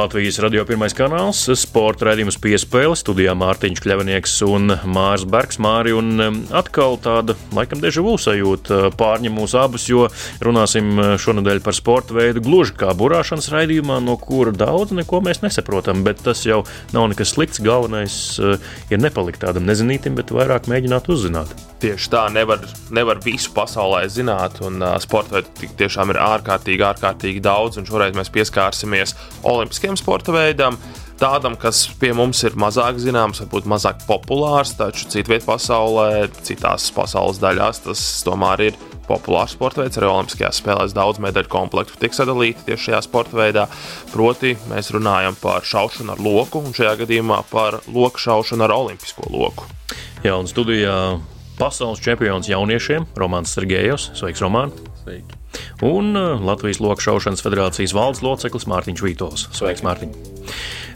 Latvijas radio pirmais kanāls, sporta raidījums piespēle, studijā Mārtiņš Kļavinieks un Mārs Bergs. Māri un um, atkal tāda, laikam, deja vu sajūta uh, pārņem mūs abus, jo runāsim uh, šonadēļ par sporta veidu gluži kā burāšanas raidījumā, no kura daudz neko mēs nesaprotam, bet tas jau nav nekas slikts. Galvenais uh, ir nepalikt tādam nezinītam, bet vairāk mēģināt uzzināt. Tieši tā, nevar, nevar visu pasaulē zināt, un uh, sporta veidu tiešām ir ārkārtīgi, ārkārtīgi daudz, un šoreiz mēs pieskārsimies olimpiskiem sporta veidam. Tādam, kas pie mums ir mazāk zināms, varbūt mazāk populārs, taču citvietā pasaulē, citās pasaules daļās tas tomēr ir populārs sporta veids. Arī Olimpiskajās spēlēs daudz medaļu komplektu tiek sadalīti tieši šajā sporta veidā. Proti, mēs runājam par šaušanu ar loku, un šajā gadījumā par loku šaušanu ar olimpisko loku. Jā, un studijā pasaules čempions jauniešiem Romanis Sergejevs. Sveiks, Roman! Sveiki. Un uh, Latvijas Lokšaušanas federācijas valdes loceklis Mārtiņš Vītols. Sveiks, Mārtiņ!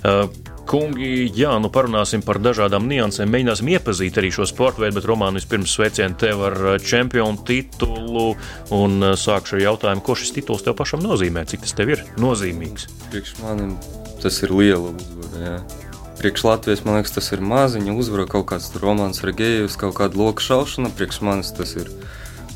Uh, Kungi, jā, nu parunāsim par dažādām niansēm. Mēģināsim iepazīt arī šo sporta veidu, bet Romanā vispirms sveicienu tev ar uh, čempionu titulu. Un sākšu ar jautājumu, ko šis tituls tev pašam nozīmē, cik tas tev ir nozīmīgs. Priekš manim tas ir liela uzvara. Jā. Priekš Latvijas man liekas, tas ir maziņa uzvara, kaut kāds romāns ar gejus, kaut kāda loka šaušana. Priekš manis tas ir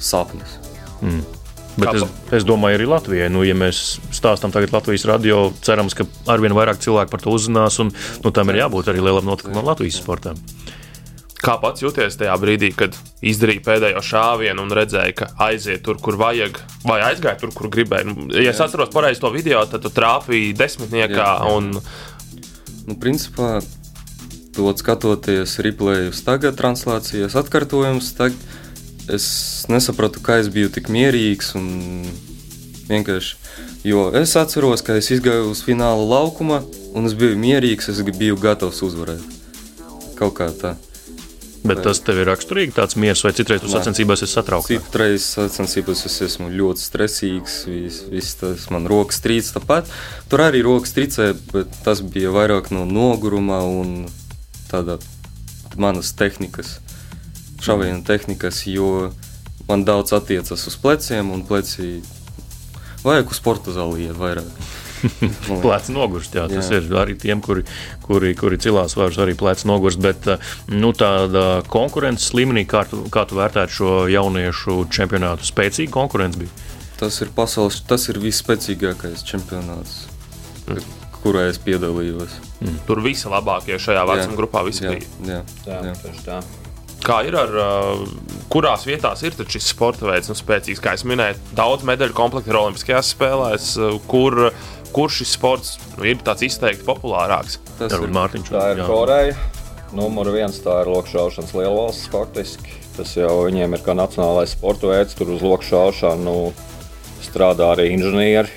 sapnis. Mm. Bet es, es domāju, arī Latvijai, nu, ja mēs stāstām tagad Latvijas radio, cerams, ka arvien vairāk cilvēku par to uzzinās, un nu, tam ir jābūt arī lielam notikumam Latvijas sportā. Kā pats jūties tajā brīdī, kad izdarīja pēdējo šāvienu un redzēja, ka aiziet tur, kur vajag, vai aizgāja tur, kur gribēja? Nu, ja es atceros pareizi to video, tad tu trāpīji desmitniekā. Jā, jā. Un... Nu, principā, to skatoties replējus, tagad translācijas atkārtojumus, tagad es nesapratu, kā es biju tik mierīgs un vienkārši. Jo es atceros, ka es gāju uz fināla laukuma, un es biju mierīgs, es biju gatavs uzvarēt. Kaut kā tā. Bet tas tev ir raksturīgi, tāds miers, vai citreiz uz sacensībās esi satraukts? Citreiz sacensībās es esmu ļoti stresīgs, viss vis tas man rokas trīc tāpat. Tur arī rokas trīcē, bet tas bija vairāk no noguruma un tāda manas tehnikas šāvienu tehnikas, jo man daudz attiecas uz pleciem, un pleci vajag uz sporta zāli iet vairāk. Plecs nogurst, jā, tas jā. ir arī tiem, kuri, kuri, kuri cilās vairs arī plecs nogurst, bet nu, tāda konkurences līmenī, kā tu, kā tu vērtētu šo jauniešu čempionātu, spēcīga konkurence bija? Tas ir pasaules, tas ir visspēcīgākais čempionāts, mm. kurā es piedalījos. Mm. Tur visi labākie šajā vecuma grupā visi jā, bija. Jā, jā, jā. jā. Kā ir ar kurās vietās ir šis sporta veids, nu, spēcīgs, kā jau minēju, daudz medaļu komplektu ir Olimpiskajās spēlēs, kur, kur šis sports nu, ir tāds izteikti populārāks? Tas ir Mārtiņš. Tā ir Koreja. Numur viens tā ir lokšaušanas lielvalsts faktiski. Tas jau viņiem ir kā nacionālais sporta veids, tur uz lokšaušanu strādā arī inženieri.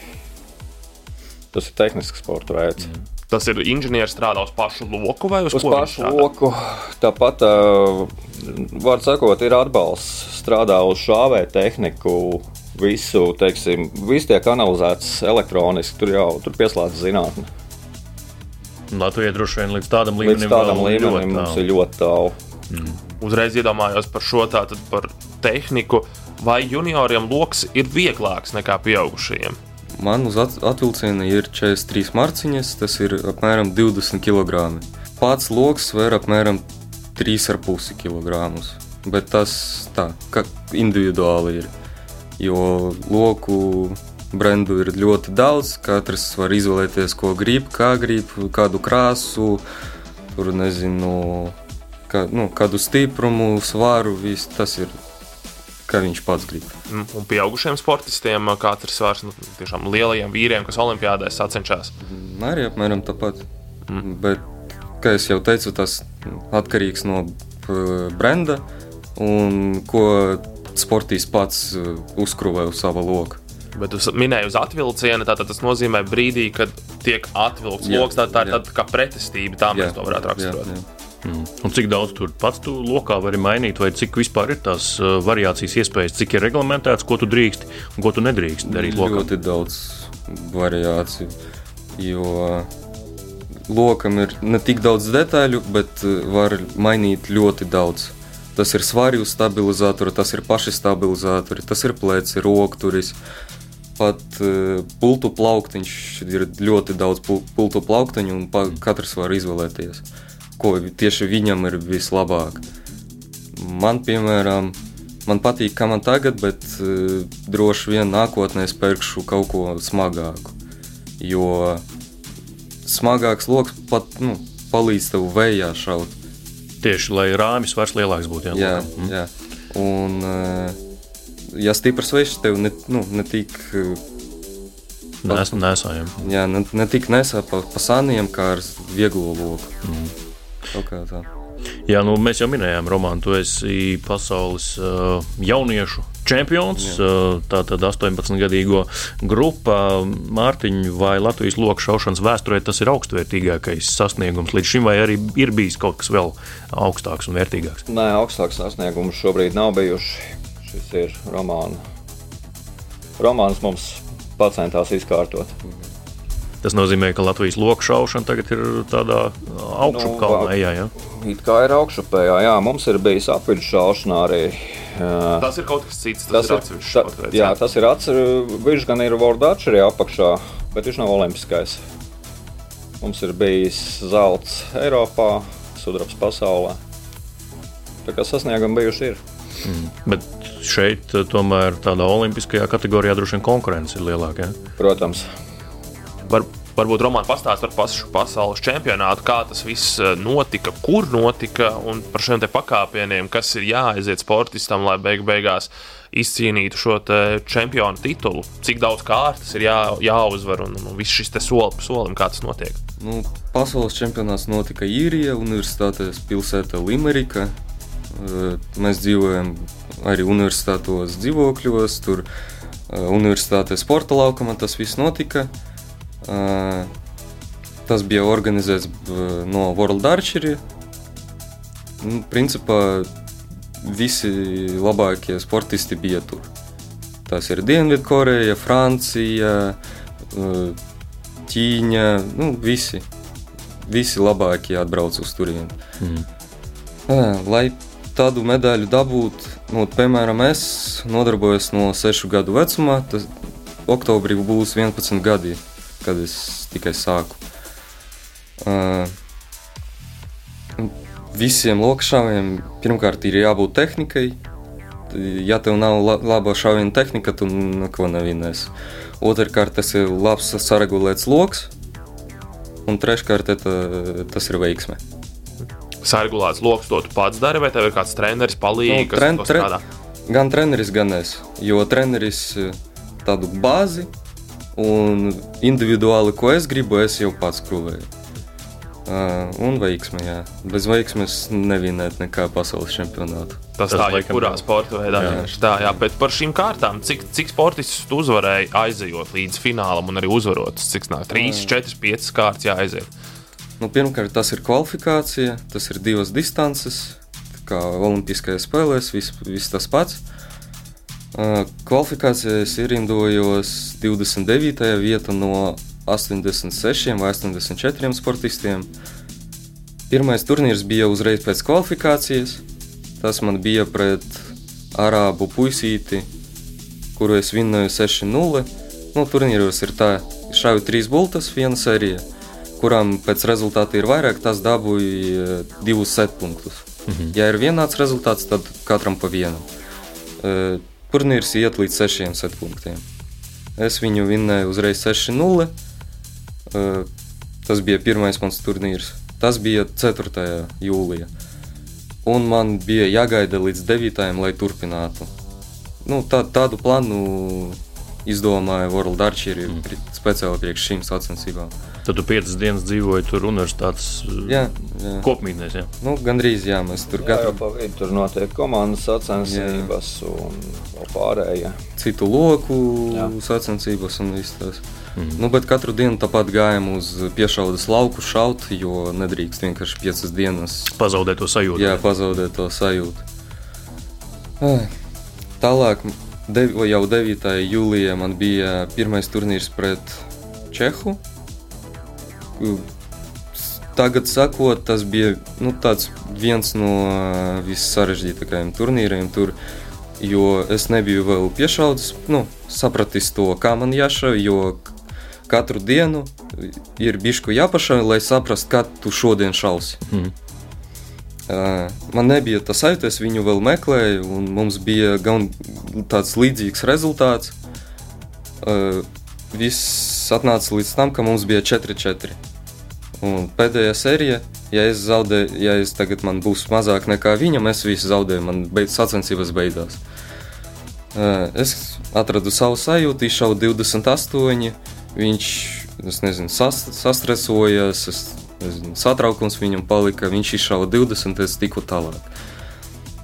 Tas ir tehnisks sporta veids. Mm. Tas ir inženieris strādā uz pašu loku vai uz, uz pašu loku. Tāpat, uh, var sakot, ir atbalsts strādā uz šāvē tehniku. Visu, teiksim, viss tiek analizēts elektroniski, tur jau tur pieslēdz zinātnē. Latvijai droši vien līdz tādam līmenim, līdz tādam līmenim mums ir ļoti tālu. Mm. Uzreiz iedomājos par šo tātad par tehniku, vai junioriem lokus ir vieglāks nekā pieaugušajiem. Man uz atvilciena ir 43 marciņas, tas ir apmēram 20 kg. Pats lokus svēr apmēram 3,5 kg. Bet tas tā, individuāli ir. Jo loku brendu ir ļoti daudz. Katrs var izvēlēties, ko grib, kā grib, kādu krāsu, tur nezinu, kā, nu, kādu stiprumu, svaru. Viss tas ir kā viņš pats grib. Mm, un pieaugušiem sportistiem, kāds ir svars nu, tiešām lielajiem vīriem, kas olimpiādēs sacenšas? Mm, arī apmēram tāpat. Mm. Bet, kā jau teicu, tas atkarīgs no brenda un ko sportists pats uzkrūvē uz sava loka. Bet jūs minējāt, uz atvilciena, tātad tas nozīmē brīdī, kad tiek atvilkts lokus. Tā, tā ir tāda kā pretestība, tā mēs jā, to varētu raksturot. Jā, jā. Mm. Un cik daudz tur pats tu lokā vari mainīt, vai cik vispār ir tās uh, variācijas iespējas, cik ir reglamentēts, ko tu drīkst un ko tu nedrīkst darīt lokā? Ļoti daudz variāciju, jo lokam ir ne tik daudz detaļu, bet uh, var mainīt ļoti daudz. Tas ir svaru stabilizators, tas ir paši stabilizatori, tas ir pleci, rokturis. Pat uh, pultu plauktiņš ir ļoti daudz pul pultu plauktiņu, un pa, katrs var izvēlēties, ko tieši viņam ir vislabāk. Man, piemēram, man patīk, kā man tagad, bet uh, droši vien nākotnē es pērkšu kaut ko smagāku. Jo smagāks lokus pat nu, palīdz tev vējā šaut. Tieši lai rāmis vairs lielāks būtu. Jā, jā, mm. jā. un uh, ja stiprs vējš tev ne, nu, ne tik. Uh, Nes, nesājam. Jā, ne, ne tik nesā pa, pa saniem, kā ar vieglo loku. Mm. Kaut kā tā. Jā, nu, mēs jau minējām, Roman, tu esi pasaules uh, jauniešu čempions. Uh, Tātad 18-gadīgo grupa Mārtiņu vai Latvijas loku šaušanas vēsturē tas ir augstvērtīgākais sasniegums līdz šim, vai arī ir bijis kaut kas vēl augstāks un vērtīgāks? Nē, augstāks sasniegums šobrīd nav bijuši. Šis ir romāns. Romāns mums pacentās izkārtot. Tas nozīmē, ka Latvijas loku šaušana tagad ir tādā augšuplējā. Nu, jā, jā. It kā ir augšupējā, jā, mums ir bijis apvidus šaušana arī. Tas ir kaut kas cits. Tas, tas ir atsevišķs. Ta, jā, tas ir atsevišķs. Viņš gan ir Vordačs arī apakšā, bet viņš nav olimpiskais. Mums ir bijis zelts Eiropā, sudrabs pasaulē. Tā kā sasniegumi bijuši ir. Mm. Bet šeit tomēr tādā olimpiskajā kategorijā droši vien konkurence ir lielāka. Ja? Protams. Var, varbūt Romanis pastāstīs par pašu pasaules čempionātu, kā tas viss eh, notika, kur notika un par šiem pakāpieniem, kas ir jāaiziet sportistam, lai beig beigās izcīnītu šo čempionu titulu. Cik daudz kārtas ir jā, jāuzvar un, un viss šis soli pa solim, kā tas notiek. Nu, pasaules čempionāts notika Īrijā, Universitātes pilsētā Limerika. Eh, mēs dzīvojam arī universitātos dzīvokļos, tur eh, universitātes sporta laukumā tas viss notika. Tas bija organizēts no World Archery. Nu, principā visi labākie sportisti bija tur. Tas ir Dienvidkoreja, Francija, Ķīņa, nu, visi. Visi labākie atbrauc uz turieni. Mm. Lai tādu medaļu dabūtu, nu, piemēram, es nodarbojos no 6 gadu vecumā, tas oktobrī būs 11 gadi kad es tikai sāku. Uh, visiem lokšāviem pirmkārt ir jābūt tehnikai. Ja tev nav laba šāviena tehnika, tu neko nevinēsi. Otrakārt, tas ir labs saregulēts lokus, un treškārt, tas ir veiksme. Saregulēts lokus to tu pats dari, vai tev ir kāds treneris palīdz? Nu, tren, tre, gan treneris, gan es. Jo treneris tādu bāzi Un individuāli, ko es gribu, es jau pats krūvēju. Uh, un veiksme, jā. Bez veiksmes nevinēt nekā pasaules čempionātu. Tas, Tas tā ir kurā sporta veidā. Jā. Tā, jā, bet par šīm kārtām, cik, cik sportists uzvarēja aizejot līdz finālam un arī uzvarot? Cik nāk? 3, 4, 5 kārtas jāaiziet. Nu, pirmkārt, tas ir kvalifikācija, tas ir divas distances, kā Olimpiskajās spēlēs, viss vis tas pats. Kvalifikācijās ierindojos 29. vietā no 86 vai 84 sportistiem. Pirmais turnīrs bija uzreiz pēc kvalifikācijas. Tas man bija pret arābu puisīti, kuru es vinnēju 6-0. Nu, turnīros ir tā, šāvi trīs bultas, viena sērija, kurām pēc rezultāta ir vairāk, tas dabūja divus setpunktus. Mhm. Ja ir vienāds rezultāts, tad katram pa vienam. Turnīrs iet līdz 6 setpunktiem. Es viņu vinnēju uzreiz 6-0. Tas bija pirmais mans turnīrs. Tas bija 4. jūlijā. Un man bija jāgaida līdz 9. lai turpinātu. Nu, tā, tādu plānu izdomāja World Archery mm. speciāli priekš šīm sacensībām. Tad tu piecas dienas dzīvoji tur universitātes Jā, jā. kopmītnēs. Jā. Nu, gandrīz jā, mēs tur Jā, jau katru tur notiek komandas sacensības un vēl pārējie. citu loku Jā. sacensības un viss tas. Nu, bet katru dienu tāpat gājām uz piešaudas lauku šaut, jo nedrīkst vienkārši piecas dienas Pazaudēt to sajūtu. jā, pazaudēt to sajūtu. Ai. Tālāk, dev, jau 9. jūlijā man bija pirmais turnīrs pret Čehu. Tagad, sakot, tas bija nu, tāds viens no vissarežģītākajiem turnīriem. Tur, jo es nebiju vēl piešaucis, nu, sapratis to, kā man jāšauj. Jo katru dienu ir bišku jāpašauj, lai saprastu, kā tu šodien šausi. Uh, Man nebija tas sajūta, es viņu vēl meklēju, un mums bija gan tāds līdzīgs rezultāts. Viss atnāca līdz tam, ka mums bija 4-4. Un pēdējā sērija, ja es zaudēju, ja es tagad man būs mazāk nekā viņam, es visu zaudēju, man beidz, sacensības beidzās. Uh, Es atradu savu sajūtu, izšauju 28. Viņš, es nezinu, sas, sastresojas, es nezinu, satraukums viņam palika, viņš izšāva 20, es tiku tālāk.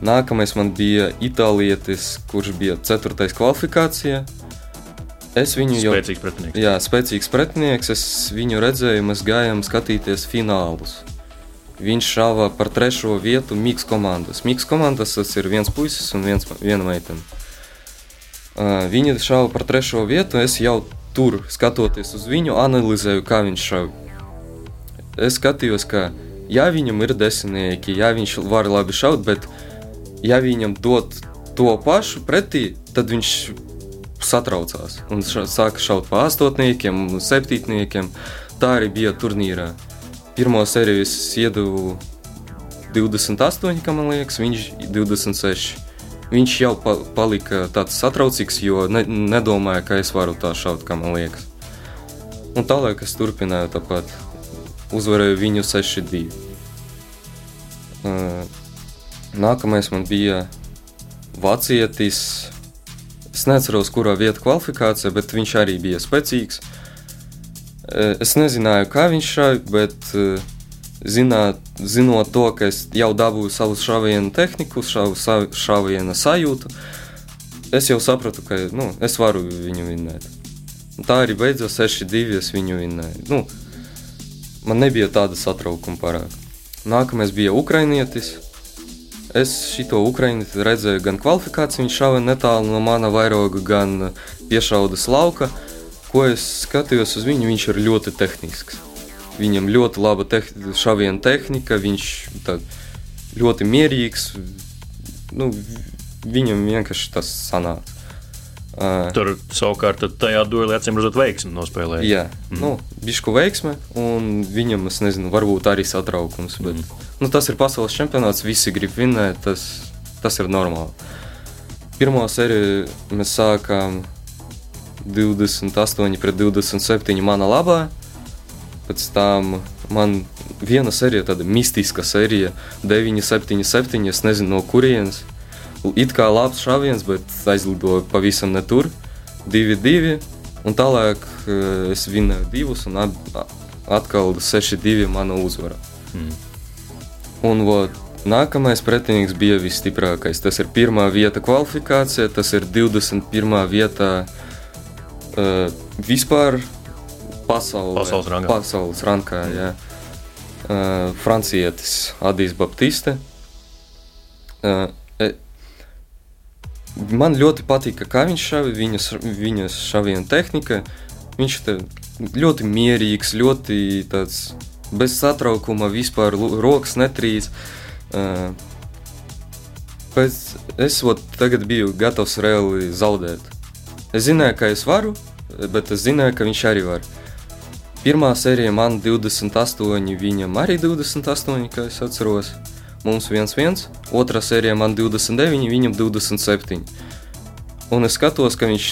Nākamais man bija itālietis, kurš bija 4. kvalifikācijā. Es viņu jau Spēcīgs pretinieks. Jā, spēcīgs pretinieks. Es viņu redzēju, mēs gājām skatīties finālus. Viņš šāva par trešo vietu Mikls komandas. Mikls komandas tas ir viens puisis un viens, viena meitene. Uh, Viņa šāva par trešo vietu. Es jau tur skatoties uz viņu, analizēju, kā viņš šāva. Es skatījos, ka ja viņam ir desmitnieki, ja viņš var labi šaut, bet ja viņam dot to pašu pretī, tad viņš satraucās un ša, sāka šaut pa astotniekiem, septītniekiem. Tā arī bija turnīrā. Pirmo sēriju es iedevu 28, kā man liekas, viņš 26. Viņš jau pa, palika tāds satraucīgs, jo ne, nedomāja, ka es varu tā šaut, kā man liekas. Un tālāk es turpināju tāpat. Uzvarēju viņu 6-2. Uh, Nākamais man bija vācietis. Es neatceros, kurā vietā kvalifikācija, bet viņš arī bija spēcīgs. Uh, Es nezināju, kā viņš šāva, bet uh, zināt, zinot to, ka es jau dabūju savu šāvienu tehniku, savu sa- šāvienu sajūtu, es jau sapratu, ka nu, es varu viņu vinnēt. Tā arī beidzās 6-2, es viņu vinnēju. Nu, man nebija tāda satraukuma pārāk. Nākamais bija ukrainietis. Es šo ukrainieti redzēju gan kvalifikāciju, viņš šāva netālu no mana vairoga, gan piešaudas lauka. Ko es skatījos uz viņu, viņš ir ļoti tehnisks. Viņam ļoti laba teh šāviena tehnika, viņš ļoti mierīgs. Nu, viņam vienkārši tas sanāca. Uh, Tur savukārt tajā duelī acīm redzot veiksmi nospēlēja. Jā, mm. nu, bišku veiksme, un viņam, es nezinu, varbūt arī satraukums. Bet, mm. Nu, tas ir pasaules čempionāts, visi grib vinnēt, tas, tas ir normāli. Pirmā sērija mēs sākām 28 pret 27 mana labā. Pēc tam man viena sērija, tāda mistiska sērija, 9, 7, 7. Es nezinu, no kurienes. It kā labs šāviens, bet aizlidoja pavisam ne tur. 2, 2. Un tālāk eh, es vinnēju divus, un atkal 6, 2 mana uzvara. Mm. Un vot, nākamais pretinieks bija visstiprākais. Tas ir pirmā vieta kvalifikācija, tas ir 21. vietā uh, vispār pasaulē. Pasaules rangā. Pasaules rangā, jā. Uh, Francietis Adijs Baptiste. Uh, e, man ļoti patika, kā viņš šāva, viņas, viņas šāviena tehnika. Viņš ļoti mierīgs, ļoti tāds bez satraukuma, vispār rokas netrīs. Uh, pēc, es ot, tagad biju gatavs reāli zaudēt. Es zināju, ka es varu, bet es zināju, ka viņš arī var. Pirmā sērija man 28, viņam arī 28, kā es atceros. Mums 1-1, otrā sērija man 29, viņam 27. Un es skatos, ka viņš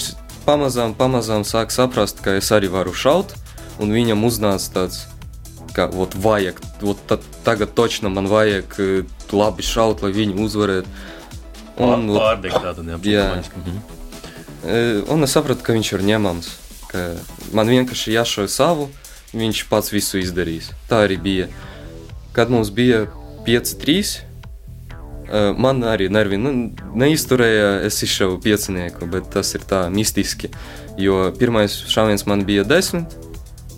pamazām, pamazām sāk saprast, ka es arī varu šaut, un viņam uznāca tāds, ka vot vajag, vot ta, tagad točno man vajag eh, labi šaut, lai viņu uzvarētu. Un, vot, Pārdegt tādu Jā. neapšaubāmu. Mhm. E, Un es sapratu, ka viņš ir ņemams. Ka man vienkārši jāšauj savu, viņš pats visu izdarīs. Tā arī bija. Kad mums bija 5-3, man arī nervi nu, neizturēja, es izšāvu piecinieku, bet tas ir tā mistiski. Jo pirmais šāviens man bija 10,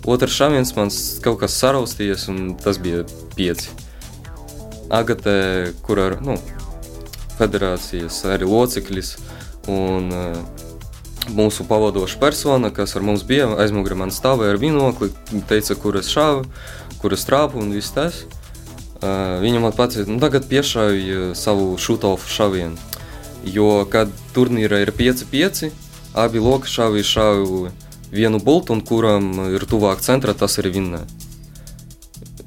otrs šāviens man kaut kas saraustījies, un tas bija 5. Agatē, kur ar nu, federācijas arī locekļis un uh, mūsu pavadoša persona, kas ar mums bija, aizmugurē man stāvēja ar binokli, teica, kur es šāvu, kur es trāpu un viss tas. Uh, viņa man teica, nu tagad piešāvi savu šūtofu šavienu. Jo, kad turnīrā ir 5-5, abi loki šāvi šāvi vienu boltu, un kuram ir tuvāk centra, tas arī vinnē.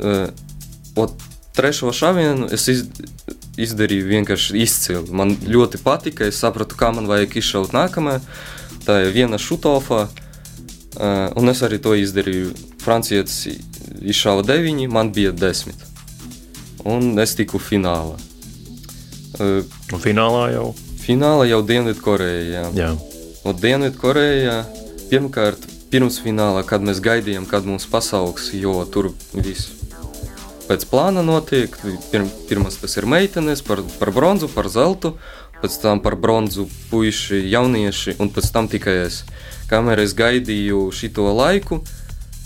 Uh, trešo šāvienu es iz, izdarīju vienkārši izcili. Man ļoti patika, es sapratu, kā man vajag izšaut nākamajā tā ir viena šutofā, un es arī to izdarīju. Francijas izšāva 9, man bija 10. Un es tiku finālā. Un finālā jau? Finālā jau Dienvidkorejā. Jā. Un Dienvidkorejā pirmkārt, pirms finālā, kad mēs gaidījām, kad mums pasauks, jo tur viss pēc plāna notiek. Pirm, pirmas tas ir meitenes par, par bronzu, par zeltu, pēc tam par bronzu puiši, jaunieši, un pēc tam tikai es. Kamēr es gaidīju šo laiku,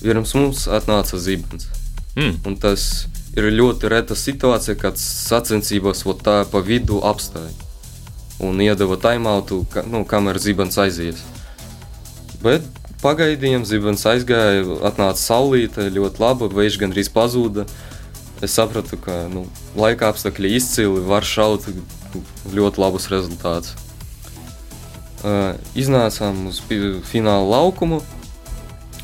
pirms mums atnāca zibens. Mm. Un tas ir ļoti reta situācija, kad sacensībās tā pa vidu apstāja un iedeva taimautu, ka, nu, kamēr zibens aizies. Bet pagaidījām, zibens aizgāja, atnāca saulīte, ļoti laba, vējš gandrīz pazuda. Es sapratu, ka nu, laika apstākļi izcili, var šaut ļoti labus rezultātus. Uh, iznācām uz fināla laukumu.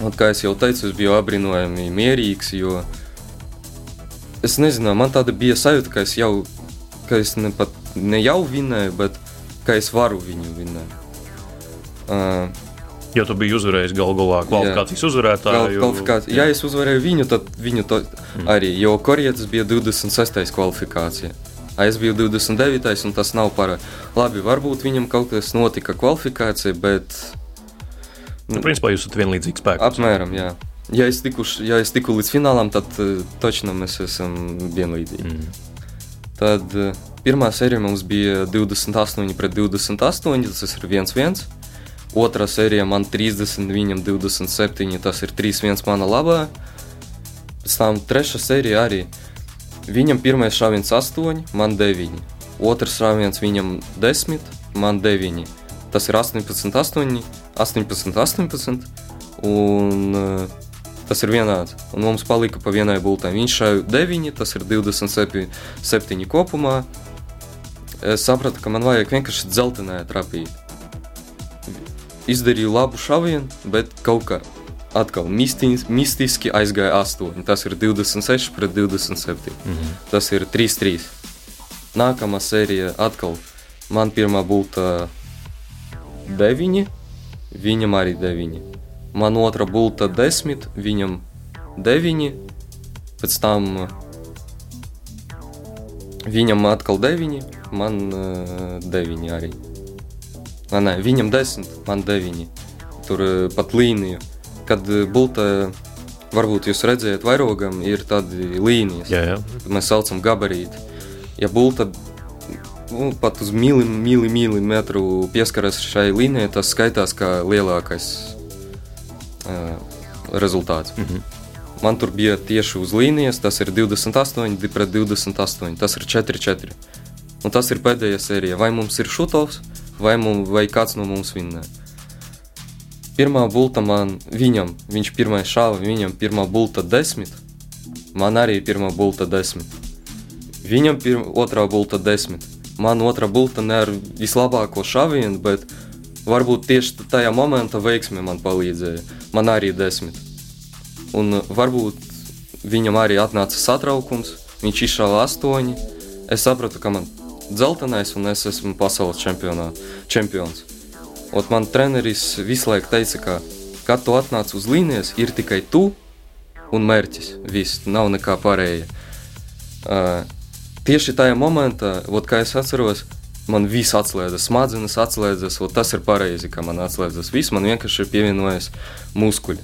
Un, kā jau teicu, es biju apbrīnojami mierīgs, jo es nezinu, man tāda bija sajūta, ka es jau, ka es ne, pat, ne jau vinēju, bet ka es varu viņu vinēt. Uh, Jo tu biji uzvarējis galu galā kvalifikācijas uzvarētāju. Kvalifikācija. Ja es uzvarēju viņu, tad viņu to mm. arī, jo korietis bija 26. kvalifikācija. Es biju 29. un tas nav par labi. Varbūt viņam kaut kas notika kvalifikācija, bet. Nu, principā jūs esat vienlīdzīgs spēks. Apmēram, jā. Ja es, tiku, ja es tiku līdz finālam, tad uh, točnā mēs esam vienlīdzīgi. Mm. Tad uh, pirmā sērija mums bija 28 pret 28, tas ir 1-1. Otrā sērija man 30, viņam 27, tas ir 3-1 mana labā. Pēc tam trešā sērija arī Viņam pirmais šāviens 8, man 9. Otrs šāviens viņam 10, man 9. Tas ir 18, 8, 18, 18. Un uh, tas ir vienāds. Un mums palika pa vienai bultai. Viņš šāva 9, tas ir 27 7 kopumā. Es sapratu, ka man vajag vienkārši dzeltenē trapīt. Izdarīju labu šāvienu, bet kaut kā atkal mistis, mistiski aizgāja 8. Tas ir 26 pret 27. Mm -hmm. Tas ir 3-3. Nākamā sērija atkal man pirmā būtu 9, viņam arī 9. Man otrā būtu 10, viņam 9, pēc tam viņam atkal 9, man uh, 9 arī. Nē, viņam 10, man 9. Tur pat līnija kad bulta, varbūt jūs redzējat, vairogam ir tādi līnijas, jā, jā. mēs saucam gabarīti. Ja bulta nu, pat uz mili, mili, milimetru pieskaras šai līnijai, tas skaitās kā lielākais uh, rezultāts. Mm -hmm. Man tur bija tieši uz līnijas, tas ir 28 pret 28, tas ir 4-4. Un tas ir pēdējā sērija. Vai mums ir šutovs, vai, mums, vai kāds no mums vinnē. Pirmā bulta man, viņam, viņš pirmais šāva, viņam pirmā bulta desmit, man arī pirmā bulta desmit. Viņam pirma, otrā bulta desmit. Man otrā bulta ne ar vislabāko šāvienu, bet varbūt tieši tajā momentā veiksme man palīdzēja. Man arī desmit. Un varbūt viņam arī atnāca satraukums, viņš izšāva astoņi. Es sapratu, ka man dzeltenais un es esmu pasaules čempions. Ot man treneris visu laiku teica, ka, kad tu atnāc uz līnijas, ir tikai tu un mērķis. Viss, nav nekā pārējā. Uh, tieši tajā momentā, ot, kā es atceros, man viss atslēdzas, smadzenes atslēdzas, ot, tas ir pareizi, ka man atslēdzas. Viss man vienkārši ir pievienojies muskuļi.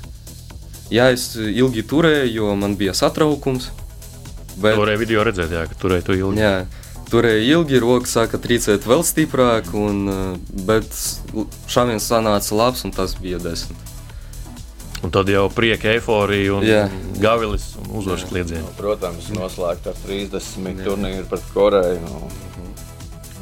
Jā, es ilgi turēju, jo man bija satraukums. Bet... Toreiz video redzēt, jā, ka turēju to ilgi. Jā, turēju ilgi, roka sāka trīcēt vēl stiprāk, un, bet šāviens sanāca labs, un tas bija desmit. Un tad jau prieka, eifórija un jā. gavilis un uzvaras kliedzieni. Nu, protams, noslēgt ar 30 turnīru pret Koreju. Nu.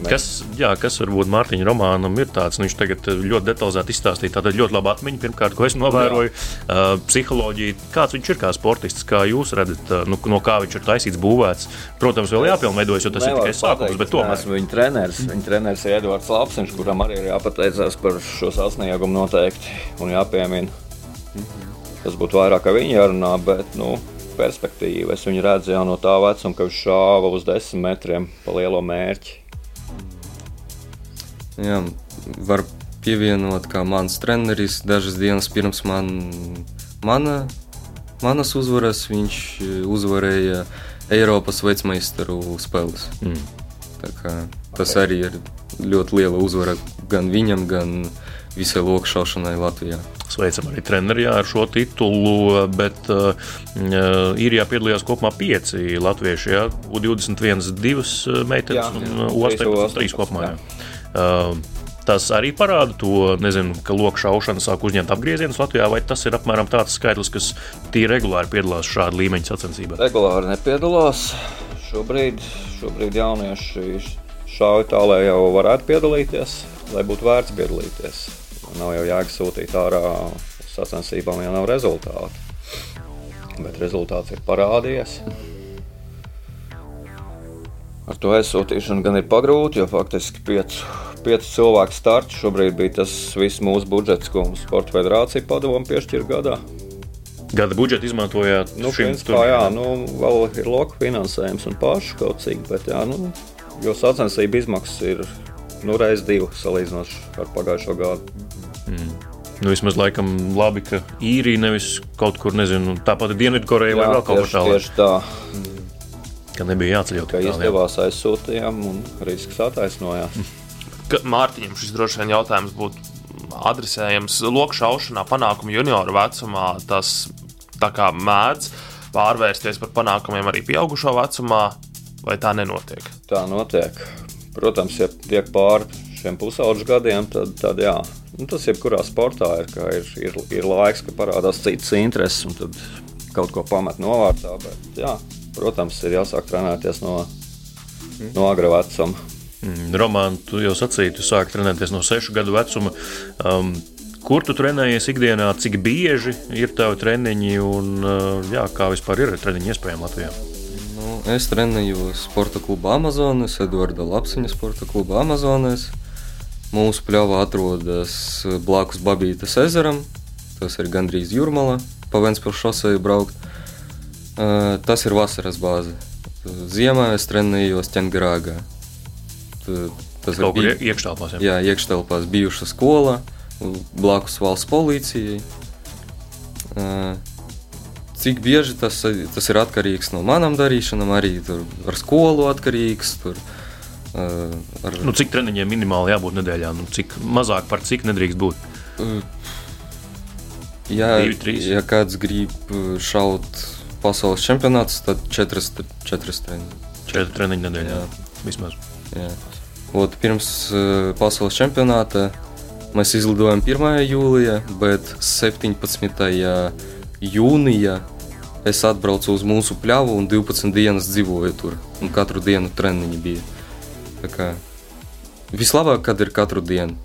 Kas, jā, kas varbūt Mārtiņa romānam ir tāds, nu, viņš tagad ļoti detalizēti izstāstīja. Tātad ļoti laba atmiņa, pirmkārt, ko es novēroju, uh, psiholoģija, kāds viņš ir kā sportists, kā jūs redzat, uh, nu, no kā viņš ir taisīts, būvēts. Protams, vēl jāpilnveidojas, jo tas ir tikai sākums, bet tomēr. Esmu viņa treneris, viņa treneris ir Edvards Lapsiņš, kuram arī ir jāpateicās par šo sasniegumu noteikti un jāpiemina. Tas būtu vairāk ar viņu jārunā, bet nu, perspektīva. Es viņu redzu jau no tā vecuma, ka viņš šāva uz desmit metriem pa lielo mērķi. Jā, var pievienot, kā mans treneris dažas dienas pirms man, mana, manas uzvaras viņš uzvarēja Eiropas vecmeistaru spēles. Mm. Tas arī ir ļoti liela uzvara gan viņam, gan visai lokšaušanai Latvijā. Sveicam arī treneri ar šo titulu, bet uh, īrijā piedalījās kopumā pieci latvieši. Jā, U21, divas meitenes un U18 kopumā. Jā. Uh, Tas arī parāda to, nezinu, ka loku šaušana sāk uzņemt apgriezienus Latvijā, vai tas ir apmēram tāds skaitlis, kas tīri regulāri piedalās šāda līmeņa sacensībās? Regulāri nepiedalās. Šobrīd, šobrīd jaunieši šauj tā, lai jau varētu piedalīties, lai būtu vērts piedalīties. Nav jau jēga sūtīt ārā sacensībām, ja nav rezultātu. Bet rezultāts ir parādījies. Ar to aizsūtīšanu gan ir pagrūti, jo faktiski piecu, piecu cilvēku starts šobrīd bija tas viss mūsu budžets, ko mums Sporta federācija padomu piešķīra gadā. Gada budžetu izmantojāt? Nu, principā, jā, nu, vēl ir loka finansējums un pašu kaut cik, bet jā, nu, jo sacensību izmaksas ir nu, reizes divi salīdzinot ar pagājušo gadu. Mm. Nu, vismaz laikam labi, ka īrija nevis kaut kur, nezinu, tāpat Dienvidkoreja vai vēl kaut kur tālāk. Tieši tā. Ka nebija jāceļ jau tā. Kā izdevās aizsūtījām un risks attaisnojās. Mārtiņam šis droši vien jautājums būtu adresējams lokšaušanā panākumu junioru vecumā. Tas tā kā mēdz pārvērsties par panākumiem arī pieaugušo vecumā, vai tā nenotiek? Tā notiek. Protams, ja tiek pāri šiem pusauģu gadiem, tad, tad jā, Nu, tas jebkurā sportā ir, ir, ir, ir laiks, kad parādās citas intereses, un tad kaut ko pamet novārtā. Bet, jā, protams, ir jāsāk trenēties no, no agra vecuma. Mm, Roman, tu jau sacīji, tu sāki trenēties no sešu gadu vecuma. Um, kur tu trenējies ikdienā, cik bieži ir tavi treniņi un uh, jā, kā vispār ir treniņi iespējami Latvijā? Nu, es trenējos sporta klubā Amazonas, Eduarda Lapsiņa sporta klubā Amazonas. Mūsu pļava atrodas blakus Babītas ezeram. Tas ir gandrīz jūrmala, pa Vēncpilsnes šosei braukt. Tas ir vasaras bāze. Ziemā es trenējos Ķengrāgā. Tas ir bija iekštelpās. Jā, jā iekštelpās bijuša skola, blakus valsts policijai. Cik bieži tas, tas ir atkarīgs no manām darīšanām, arī ar skolu atkarīgs. Tur, Ar... Nu, cik treniņiem minimāli jābūt nedēļā? Nu, cik mazāk par cik nedrīkst būt? Ja, Divi, ja kāds grib šaut pasaules čempionātus, tad četras, četras treniņi. Četri treniņi nedēļā jā. vismaz. Jā. Ot, pirms pasaules čempionāta mēs izlidojam 1. jūlijā, bet 17. jūnijā es atbraucu uz mūsu pļavu un 12 dienas dzīvoju tur. Un katru dienu treniņi bija. Kā, vislabāk, kad ir katru dienu.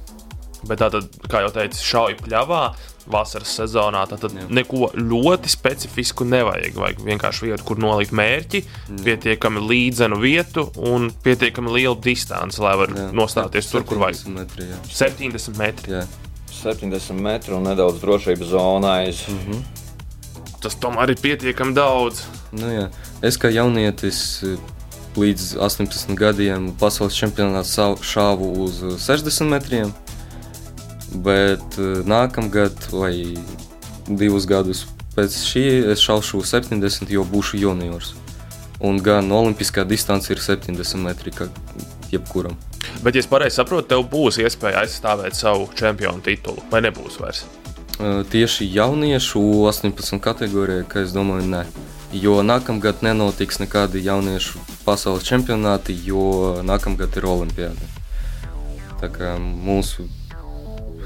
Bet tā tad, kā jau teicu, šauja pļavā vasaras sezonā. Tad Jā. neko ļoti specifisku nevajag. Vajag vienkārši vietu, kur nolikt mērķi, Jā. pietiekami līdzenu vietu un pietiekami lielu distanci, lai varētu nostāties tur, kur vajag. Metri, jā. 70 metri. Jā. 70 metri un nedaudz drošības zonā. Mm -hmm. Tas tomēr ir pietiekami daudz. Nu, jā. es kā jaunietis līdz 18 gadiem pasaules čempionātā šāvu uz 60 metriem. Bet eh, nākamgad, vai divus gadus pēc šī, es šaušu 70, jo būšu juniors. Un gan olimpiskā distance ir 70 metri, kā jebkuram. Bet, ja es pareizi saprotu, tev būs iespēja aizstāvēt savu čempionu titulu, vai nebūs vairs? Uh, tieši jauniešu 18 kategorijā, ka es domāju, ne. Jo nākamgad nenotiks nekādi jauniešu pasaules čempionāti, jo nākamgad ir olimpiāda. Tā kā mūsu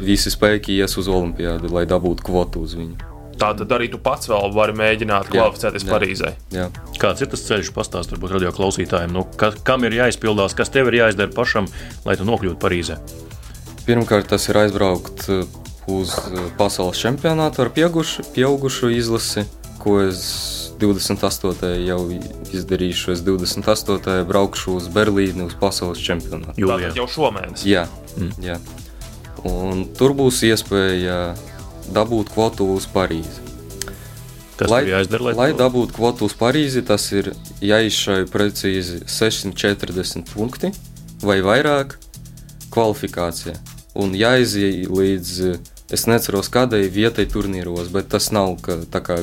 visi spēki ies uz olimpiādu, lai dabūtu kvotu uz viņu. Tā tad arī tu pats vēl vari mēģināt kvalificēties Parīzē. Jā. Kāds ir tas ceļš, pastāstīt varbūt radio klausītājiem, nu, ka, kam ir jāizpildās, kas tev ir jāizdara pašam, lai tu nokļūtu Parīzē? Pirmkārt, tas ir aizbraukt uh, uz uh, pasaules čempionātu ar pieaugušu, pieaugušu izlasi, ko es 28. jau izdarīšu. Es 28. braukšu uz Berlīni uz pasaules čempionātu. Jūlijā jau šomēnes. Jā, mm. jā. Un tur būs iespēja dabūt kvotu uz Parīzi. Kas lai, jāizdara, lai, lai dabūtu kvotu uz Parīzi, tas ir jāizšauj precīzi 640 punkti vai vairāk kvalifikācija. Un jāiziet līdz, es neceros kādai vietai turnīros, bet tas nav ka, tā kā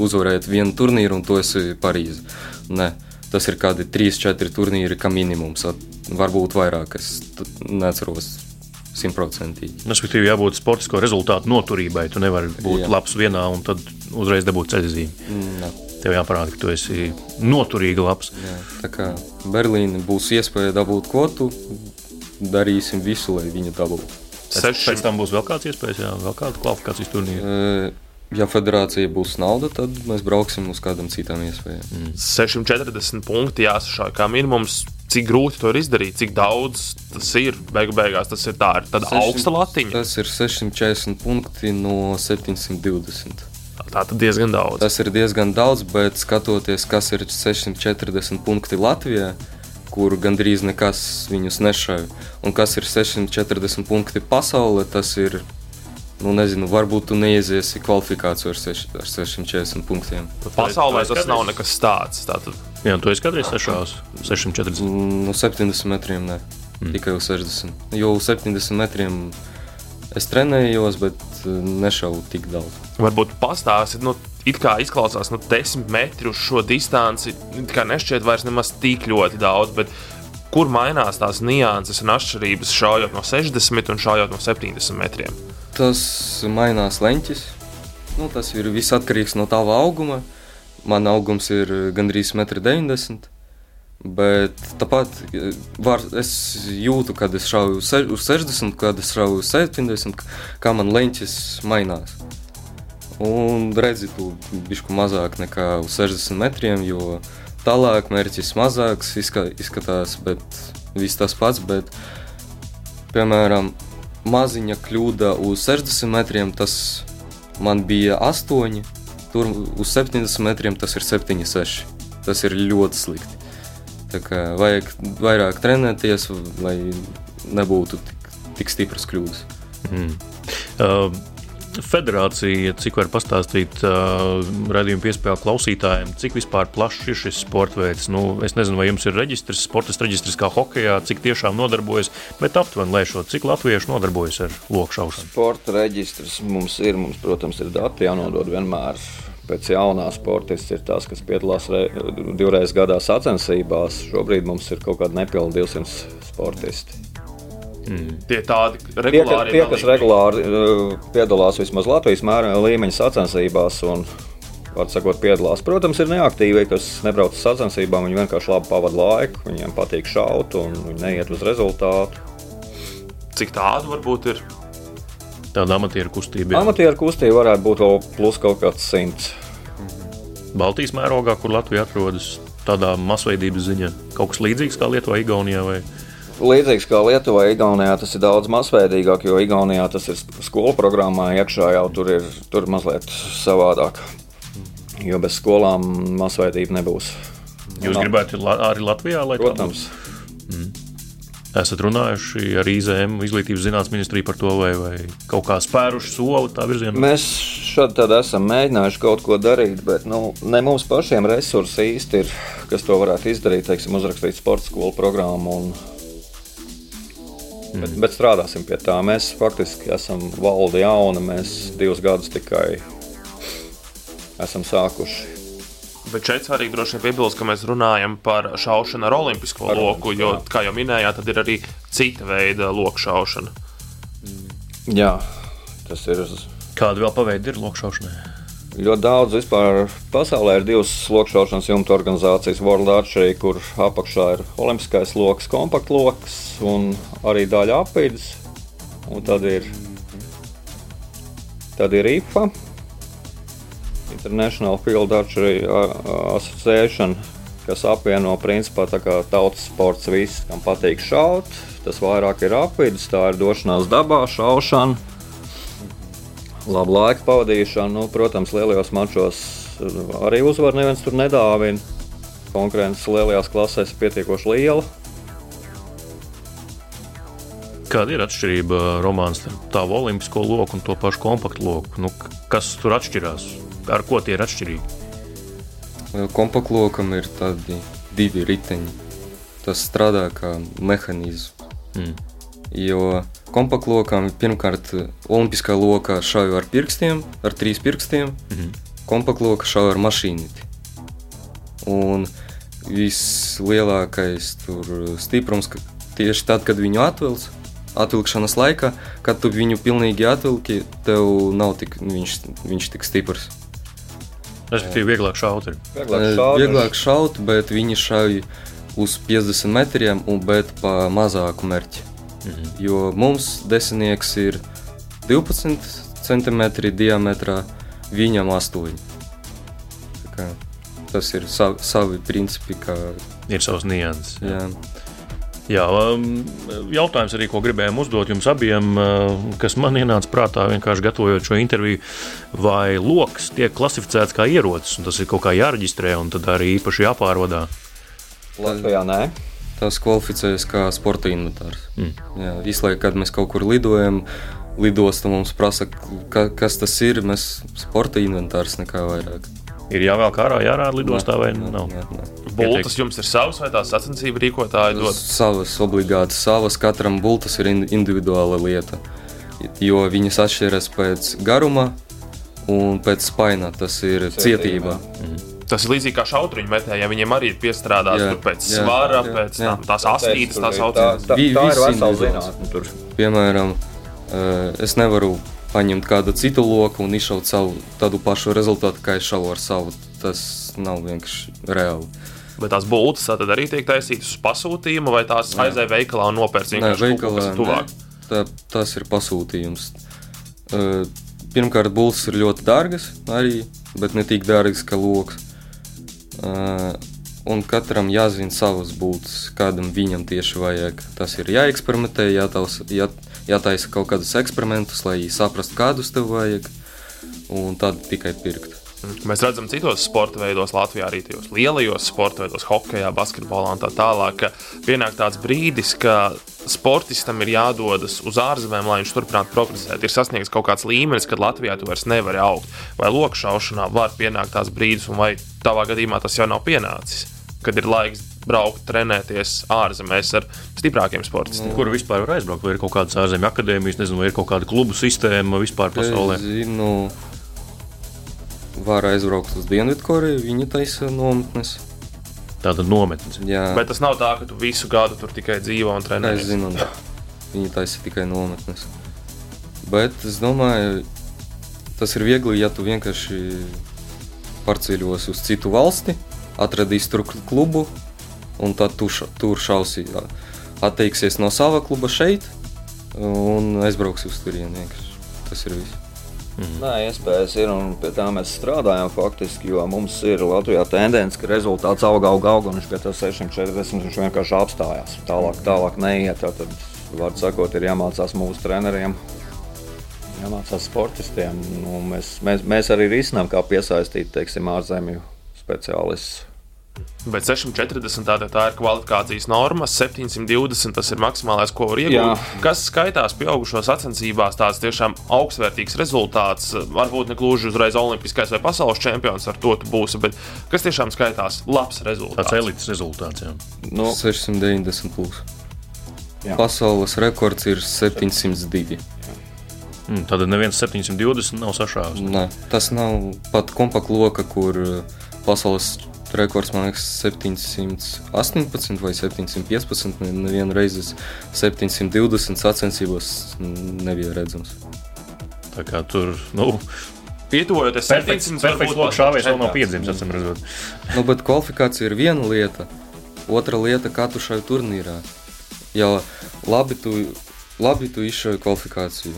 uzvarēt vienu turnīru un to esi Parīzi. Nē, tas ir kādi 3-4 turnīri, kā minimums. Varbūt vairāk, es neceros simtprocentīgi. Respektīvi, jābūt sportisko rezultātu noturībai. Tu nevari būt Jā. Jā. labs vienā un tad uzreiz dabūt ceļzīmi. Nē. Tev jāparāda, ka tu esi noturīgi labs. Jā, tā kā Berlīne būs iespēja dabūt kvotu, darīsim visu, lai viņu dabūtu. Pēc, Seši- pēc tam būs vēl kāds iespējas, jā, vēl kāda kvalifikācijas turnīra. Ja federācija būs nauda, tad mēs brauksim uz kādām citām iespējām. Mm. 640 punkti jāsašauj kā minimums. Cik grūti to ir izdarīt, cik daudz tas ir. Beigu beigās tas ir tā, ir tāda augsta latiņa. Tas ir 640 punkti no 720. Tā tad diezgan daudz. Tas ir diezgan daudz, bet skatoties, kas ir 640 punkti Latvijā, kur gandrīz nekas viņus nešauj, un kas ir 640 punkti pasaulē, tas ir. Nu, nezinu, varbūt tu neiesiesi kvalifikāciju ar, seš, ar 640 punktiem. Pasaulē tas nav nekas tāds. Tātad Jā, tu esi kādreiz sešās 640. Mm, No 70 metriem ne. Mm. Tikai uz 60. Jo uz 70 metriem es trenējos, bet eh, nešauju tik daudz. varbūt pastāstīt, nu, it kā izklausās, nu, 10 metri uz šo distanci. it Kā nešķiet vairs nemaz tik ļoti daudz, bet kur mainās tās nianses un atšķirības šaujot no 60 un šaujot no 70 metriem? Tas mainās leņķis. Nu, tas ir viss atkarīgs no tava auguma. Man augums ir eh, gandrīz 1,90 m. Bet tāpat eh, var, es jūtu, kad es šauju uz se- uz 60, kad es šauju uz 70, kā man leņķis mainās. Un redzi, tu bišku mazāk nekā uz 60 metriem, jo tālāk mērķis mazāks izska, izskatās, bet viss tas pats. Bet, piemēram, maziņa kļūda uz 60 metriem, tas man bija 8, tur uz 70 metriem tas ir 7, 6. Tas ir ļoti slikti. Tā kā vajag vairāk trenēties, lai nebūtu tik, tik stipras kļūdas. Uh, federācija, cik var pastāstīt uh, radījuma piespēļu klausītājiem, cik vispār plašs ir šis sports veids. Nu, es nezinu, vai jums ir reģistrs, sports reģistrs kā hokeja, cik tiešām nodarbojas, bet aptuveni lēšot, cik latvieši nodarbojas ar lokšaušanu. Sporta reģistrs mums ir, mums, protams, ir dati jānodod vienmēr. Pēc jaunā sportists ir tas, kas piedalās re, divreiz gadā sacensībās. Šobrīd mums ir kaut kādi nepilni 200 sportisti. Tie tādi Tie, ka, regulāri tie kas regulāri uh, piedalās vismaz Latvijas mēra, līmeņa sacensībās un, var sakot, piedalās, protams, ir neaktīvi, kas nebrauc uz sacensībām. Viņi vienkārši labi pavada laiku, viņiem patīk šaut un viņi neiet uz rezultātu. Cik tādu varbūt ir? Tāda amatieru kustība. jā. Amatieru kustība varētu būt vēl plus kaut kāds simts. Baltijas mērogā, kur Latvija atrodas, tādā masveidības ziņā. Kaut kas līdzīgs kā Lietuvā, Igaunijā. Vai... Līdzīgs kā Lietuvā, Igaunijā tas ir daudz masveidīgāk, jo Igaunijā tas ir skolu programmā iekšā jau tur ir, tur mazliet savādāk. Jo bez skolām masveidība nebūs. Jūs gribētu arī Latvijā, lai tā Protams, būtu? Esat runājuši ar IZM, Izglītības zinātnes ministriju par to, vai, vai kaut kā spēruši soli tā virzienā? mēs šādi esam mēģinājuši kaut ko darīt, bet nu, ne mums pašiem resursi īsti ir, kas to varētu izdarīt, teiksim, uzrakstīt sporta skolu programmu. Un, bet, bet strādāsim pie tā. Mēs faktiski esam valde jauna, mēs divus gadus tikai esam sākuši. Bet šeit svarīgi droši vien piebilst, ka mēs runājam par šaušanu ar olimpisko Ar loku, jo, jā. kā jau minējāt, tad ir arī cita veida loku šaušana. Jā, tas ir. Kā Kāda vēl paveidi ir lokšaušanai? Ļoti daudz vispār pasaulē ir divas lokšaušanas jumta organizācijas, World Archery, kur apakšā ir olimpiskais lokus, kompaktloks un arī daļa apvidus. Un tad ir, tad ir IFA, International Field Archery Association, kas apvieno principā tautas sports viss, kam patīk šaut. Tas vairāk ir apvidus, tā ir došanās dabā, šaušana labu laiku pavadīšanu. Nu, protams, lielajos mačos eh, arī uzvaru neviens tur nedāvina. Konkurence lielajās klasēs ir pietiekoši liela. Kāda ir atšķirība romāns starp tādu olimpisko loku un to pašu kompaktu loku? Nu, kas tur atšķirās? Ar ko tie ir atšķirīgi? Kompaktlokam ir tādi divi riteņi. Tas strādā kā mehānisms. Mm. Jo kompaktlokām pirmkārt olimpiskā lokā šauju ar pirkstiem, ar trīs pirkstiem. Mm -hmm. Kompaktloka šauju ar mašīnīti. Un vislielākais stiprums tieši tad, kad viņu atvilks, atvilkšanas laikā, kad tu viņu pilnīgi atvilki, tev nav tik, viņš, viņš tik stiprs. Respektīvi, vieglāk šaut. Ir. Vieglāk šaut, vieglāk šaut bet viņi šauj uz 50 metriem, un bet pa mazāku mērķi. Mhm. Jo mums desmitnieks ir 12 cm diametrā, viņam 8. Tas ir savi, savi principi. Kā... Ir savs nianses. Jā. Jā, um, jautājums arī, ko gribējām uzdot jums abiem, uh, kas man ienāca prātā vienkārši gatavojot šo interviju, vai lokus tiek klasificēts kā ierocis, un tas ir kaut kā jāreģistrē, un tad arī īpaši jāpārvadā? Latvijā nē tas kvalificējas kā sporta inventārs. Mm. Jā, visu laiku, kad mēs kaut kur lidojam, lidosta mums prasa, ka, kas tas ir. Mēs sporta inventārs nekā vairāk. Ir jāvelk ārā, jārāda lidostā vai nē, nav? Nē, nē. Bultas jums ir savs vai tās sacensību rīkotāji dod? Savas, obligāti savas. Katram bultas ir individuāla lieta. Jo viņas atšķiras pēc garuma un pēc spaina. Tas ir cietība. cietība. Mm. Tas ir līdzīgi kā šautriņu metēji, ja viņiem arī ir piestrādāts jā, pēc jā, svara, jā, pēc jā. Tam, tās astītes, tās saucamās. Tā, tā, tā ir vesela zinātne. Piemēram, es nevaru paņemt kādu citu loku un izšaut savu tādu pašu rezultātu, kā es šauju ar savu. Tas nav vienkārši reāli. Bet tās būtnes tad arī tiek taisītas uz pasūtījumu, vai tās aizēja veikalā un nopērts vienkārši veikalā, tuvāk? Tā, tas ir pasūtījums. Pirmkārt, būtnes ir ļoti dārgas, arī, bet ne tik dārgas kā loks. Uh, un katram jāzina savas būtnes, kādam viņam tieši vajag. Tas ir jāeksperimentē, jātaus, jā, jātaisa kaut kādus eksperimentus, lai saprastu, kādus tev vajag, un tad tikai pirkt. Mēs redzam, citos sporta veidos, Latvijā arī tajos lielajos sporta veidos, hokeja, basketbolā un tā tālāk, ka pienāk tāds brīdis, ka sportistam ir jādodas uz ārzemēm, lai viņš turpinātu progresēt. Ir sasniegts kaut kāds līmenis, kad Latvijā tu vairs nevari augt. Vai lokšaušanā var pienākt tās brīdis, un vai tavā gadījumā tas jau nav pienācis, kad ir laiks braukt, trenēties ārzemēs ar stiprākiem sportistiem. Kur vispār var aizbraukt? Vai ir kaut kādas ārzemju akadēmijas, nezinu, vai ir kaut kāda klubu sistēma vispār pasaulē? Es zinu, var aizbraukt uz Dienvidkoreju, viņi taisa nometnes. Tāda nometnes. Jā. Bet tas nav tā, ka tu visu gadu tur tikai dzīvo un trenējies. Es zinu, viņi taisa tikai nometnes. Bet es domāju, tas ir viegli, ja tu vienkārši pārceļos uz citu valsti, atradīsi tur klubu, un tad tu ša, tur šausi, atteiksies no sava kluba šeit un aizbrauksi uz turieni. Tas ir viss. Mhm. Nē, iespējas ir un pie tā mēs strādājam faktiski, jo mums ir Latvijā tendence, ka rezultāts aug, aug, aug un viņš pie tā 640 viņš vienkārši apstājās. Tālāk, tālāk neiet. Tad, var sakot, ir jāmācās mūsu treneriem. Jāmācās sportistiem. Nu, mēs, mēs, mēs arī risinām, kā piesaistīt teiksim, ārzemju speciālistus Bet 640 tāda tā ir kvalifikācijas norma, 720 tas ir maksimālais, ko var iegūt. Jā. Kas skaitās pieaugušo sacensībās, tāds tiešām augstvērtīgs rezultāts. Varbūt ne gluži uzreiz olimpiskais vai pasaules čempions ar to būs, bet kas tiešām skaitās labs rezultāts. Tāds elites rezultāts. Jā. No. 690 plus. Jā. Pasaules rekords ir 702. Mm, tad neviens 720 nav sašāvis. Nē, tas nav pat kompaktloka, kur pasaules rekords, man liekas, 718 vai 715. Nevienu reizi 720 sacensībos nebija redzams. Tā kā tur, nu, Pietuvojoties perfekts, 700, perfekts loks šāvies vēl nav piedzimis, acīm redzot. Nu, bet kvalifikācija ir viena lieta, otra lieta, kā tu šai turnīrā. Ja labi tu, labi tu izšauji kvalifikāciju.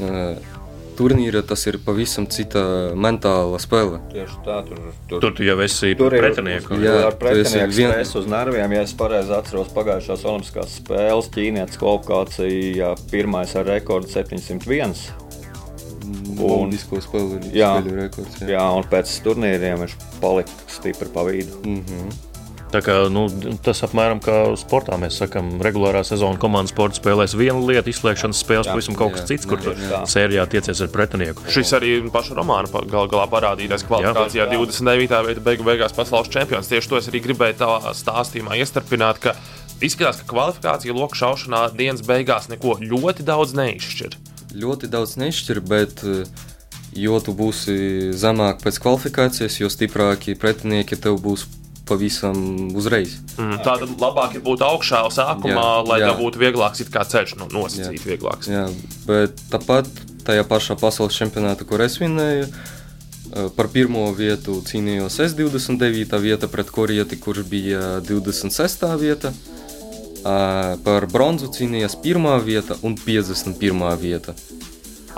Eh, Turnīra tas ir pavisam cita mentāla spēle. Tieši tā, tur, tur, Tur tu jau esi Tur ir pretinieku. Jā, Jā, ar pretinieku vien- vien... uz nerviem. Ja es pareizi atceros pagājušās Olimpiskās spēles, ķīnietis kvalifikācija pirmais ar rekordu 701. Un- spēļu, Jā. rekords. Jā. Jā, un pēc turnīriem viņš palika stipri pa vidu. Mhm. Tā kā, nu, tas apmēram kā sportā mēs sakām, regulārā sezona komandas sporta spēlēs vienu lietu, izslēgšanas spēles, Jā, pavisam kaut kas jā, cits, kur tieši tā. sērijā tiecies ar pretinieku. Šis arī paša romāna gal galā parādījās kvalifikācijā. 29. vietā beigu beigās pasaules čempions. Tieši to es arī gribēju tavā stāstījumā iestarpināt, ka izskatās, ka kvalifikācija loku šaušanā dienas beigās neko ļoti daudz neizšķir. Ļoti daudz nešķir, bet eh, jo tu būsi zemāk pēc kvalifikācijas, jo stiprāki pretinieki tev būs pavisam uzreiz. Mm. Tā tad labāk ir būt augšā sākumā, Jā, lai jā. tā būtu vieglāks ceļš, no, nosacīt vieglāks. Jā, bet tāpat tajā pašā pasaules čempionātā, kur es vinēju, eh, par pirmo vietu cīnījos es 29. vieta pret korieti, kurš bija 26. vieta. Eh, Par bronzu cīnījās pirmā vieta un 51. vieta.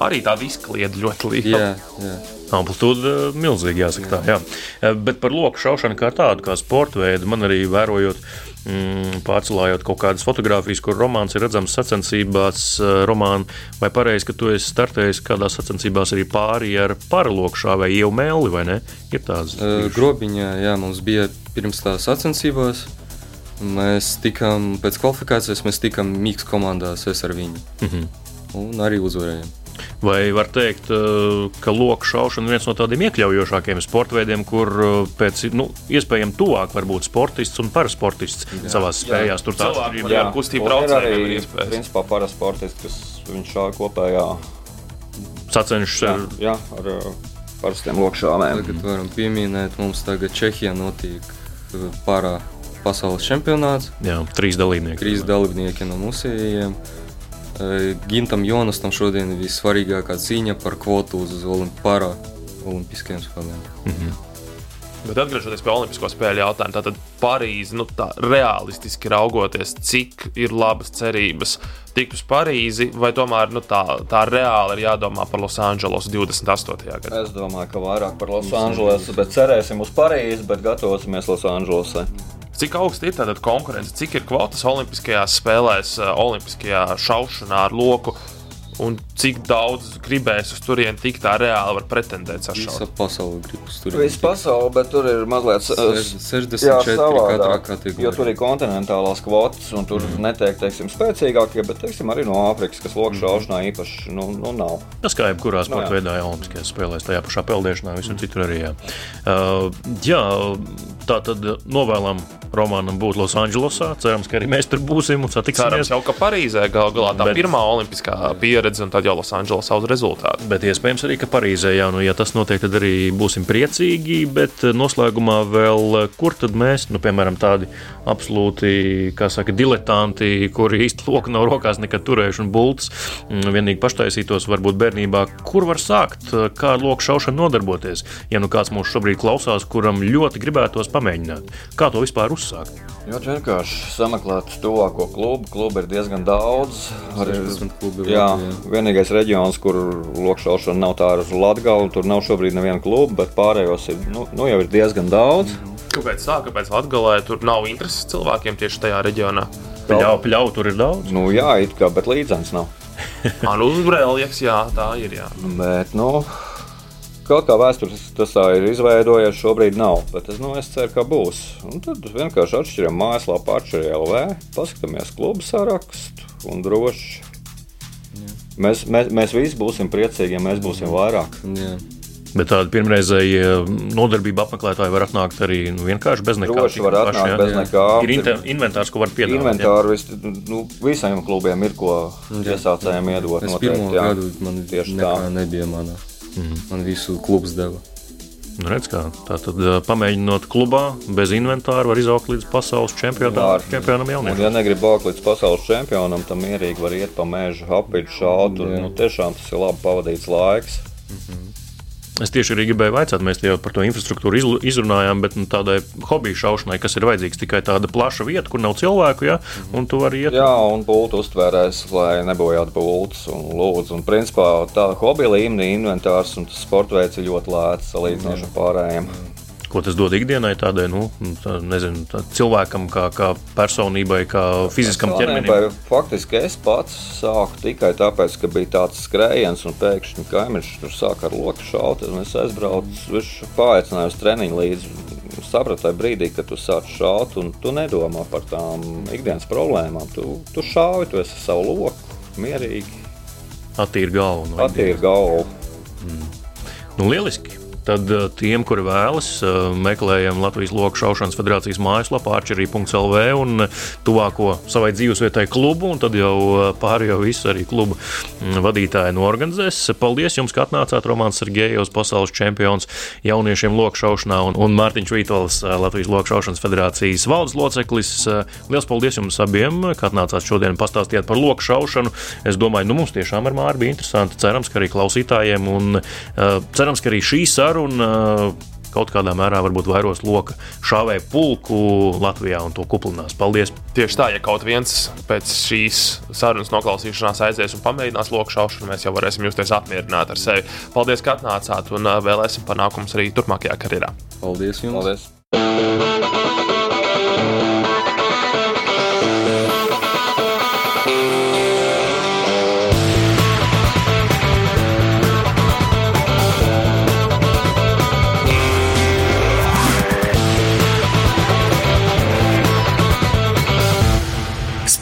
Arī tāda izkliede ļoti liela. Jā, jā. Amplitūda eh, milzīga, jāsaka tā. Jā. Eh, Bet par loku šaušanu kā tādu, kā sporta veidu, man arī vērojot, mm, pārcelājot kaut kādas fotogrāfijas, kur romāns ir redzams sacensībās, eh, romāna, vai pareizi, ka tu esi startējis kādās sacensībās arī pāri ar paraloku šāvēju jau mēli, vai ne? Ir tāds. Eh, Grobiņā, jā, mums bija pirms tās sacensībās. Mēs tikām pēc kvalifikācijas, mēs tikām Mikls komandās, es ar viņu. Mhm. Un arī uzvarējām. Vai var teikt, eh, ka loku šaušana ir viens no tādiem iekļaujošākiem sporta veidiem, kur eh, pēc nu, iespējams tuvāk var būt sportists un parasportists savā spējās. Tur Cilvēki ir Jā, un ir braucējiem arī ir iespējas. principā parasportisti, kas viņš šāva kopējā sacenšs jā, ar jā, ar uh, parastiem lokšāvēm. Tagad varam pieminēt, mums tagad Čehijā notiek eh, parā pasaules čempionāts. jā, trīs dalībnieki. Trīs dalībnieki no musējiem. Eh, Gintam Jonastam šodien ir vissvarīgākā cīņa par kvotu uz olimp parā olimpiskajiem spēlēm. Bet atgriežoties pie Olimpisko spēļu jautājuma, tātad Parīzi, nu, tā realistiski raugoties, cik ir labas cerības tikt uz Parīzi, vai tomēr nu, tā, tā reāli ir jādomā par Losandželosu 28. gadā. Es domāju, ka vairāk par Losandželosu, bet cerēsim uz Parīzi, bet gatavosimies Losandželosai. Cik augsta ir tātad konkurence, cik ir kvotas Olimpiskajās spēlēs, eh, Olimpiskajā šaušanā ar loku, un cik daudz gribēs uz turieni tikt tā reāli var pretendēt Visa sašaut. pasaule grib uz turieni. Viss pasaule, bet tur ir mazliet Seš- 64 jā, katrā savādāk, kategorijā. Jo tur ir kontinentālās kvotas, un tur mm. netiek teiksim, spēcīgākie, bet teiksim, arī no Āfrikas, kas lokšu šaušanā īpaši nu, nu, nav. Tas kā jebkurā sporta jā. veidā, jau Olimpiskajās spēlēs, tajā pašā peldēšanā, visur citur arī. Jā, uh, jā tā tad novēlam Romanam būt Losandželosā. Cerams, ka arī mēs tur būsim un Cerams, satiksimies. jau ka Parīzē gal galā tā bet... pirmā olimpiskā pieredze, un tad jau Losandželosā uz rezultātu. Bet iespējams arī, ka Parīzē, jā, nu, ja tas notiek, tad arī būsim priecīgi. Bet eh, noslēgumā vēl, eh, kur tad mēs, nu, piemēram, tādi absolūti, kā saka, diletanti, kuri īsti loku nav rokās nekad turējuši un bultas, mm, vienīgi paštaisītos varbūt bērnībā, kur var sākt, eh, kā ar loku šaušanu nodarboties. Ja nu kāds mūs šobrīd klausās, kuram ļoti gribētos pamēģināt, kā to vispār uzsākt? Ļoti vienkārši sameklēt tuvāko klubu. Klubu ir diezgan daudz. Arī, 16 klubi jā, Latvijā. Vienīgais reģions, kur lokšaušana nav tā ar Latviju, tur nav šobrīd neviena kluba, bet pārējos ir, nu, nu jau ir diezgan daudz. Kāpēc tā? Kāpēc Latvijā tur nav intereses cilvēkiem tieši tajā reģionā? Pļauju, pļauju tur ir daudz. Nu, jā, it kā, bet līdzens nav. Man uzbrēlīgs, jā, tā ir. Jā. Bet, nu, kaut kā vēstures tas tā ir izveidojies, šobrīd nav. Bet es, nu, es ceru, ka būs. Un tad vienkārši atšķiram mājaslapā, atšķiram LV, paskatāmies klubu sarakstu un droši. Mēs, mēs, mēs visi būsim priecīgi, ja mēs būsim vairāk. Jā. Bet tāda pirmreizēja nodarbība apmeklētāji var atnākt arī nu, vienkārši bez nekā. Droši var tikai paši, atnākt jā. bez nekā. Ir inter- inventārs, ko var piedāvāt. Inventāru vis, nu, visiem klubiem ir ko iesācējiem iedot. Es noteikti, pirmo jā. gadu man Tieši tā. nebija manā. Man visu klubs deva. Nu, redz, kā, tā tad pamēģinot klubā, bez inventāra var izaugt līdz pasaules čempionam, čempionam jauniešiem. Un, ja negrib augt līdz pasaules čempionam, tad mierīgi var iet pa mežu, apviļu šaut. Un, nu, tiešām tas ir labi pavadīts laiks. Mm -hmm. Es tieši arī gribēju jautāt, mēs jau par to infrastruktūru izrunājām, bet nu, tādai hobiju šaušanai, kas ir vajadzīgs tikai tāda plaša vieta, kur nav cilvēku, ja, un tu vari iet. Jā, un būtu uztvērējis, lai nebojātu būtus un lūdzu. Un principā tāda hobija līmenī inventārs un sporta veids ir ļoti lēts salīdzinoši ar pārējiem. Mm ko tas dod ikdienai, tādai nu, tā, nezinu, tā cilvēkam, kā, kā personībai, kā fiziskam ķermenim? Faktiski es pats sāku tikai tāpēc, ka bija tāds skrējiens, un pēkšņi kaimiņš tur sāka ar loku šaut. Es aizbraucu, viņš paaicināja uz treniņu līdzi. Sapratu brīdī, kad tu sāc šaut, un tu nedomā par tām ikdienas problēmām. Tu, tu šauji, tu esi savu loku, mierīgi. Attīri galvu. No Attīri galvu. Mm. Nu, lieliski! Tad eh, tiem, kuri vēlas, eh, meklējam Latvijas Loku šaušanas federācijas mājaslapā, arčerī.lv un eh, tuvāko savai dzīvesvietai klubu, un tad jau pārējo visu arī klubu mm, vadītāji norganizēs. Paldies jums, ka atnācāt Romāns Sergejevs, pasaules čempions jauniešiem loku šaušanā, un, un Mārtiņš Vītols, Latvijas Loku šaušanas federācijas valdes loceklis. Liels paldies jums abiem, ka atnācāt šodien pastāstīt par loku šaušanu. Es domāju, nu mums tiešām ar Māri bija interesanti. Cerams, ka arī klausītājiem, un uh, cerams, ka arī šī saruna saruna kaut kādā mērā varbūt vairos loka šāvēju pulku Latvijā un to kuplinās. Paldies! Tieši tā, ja kaut viens pēc šīs sarunas noklausīšanās aizies un pamēģinās loku šaušanu, mēs jau varēsim justies apmierināti ar sevi. Paldies, ka atnācāt un vēlēsim panākumus arī turpmākajā karjerā. Paldies jums! Paldies.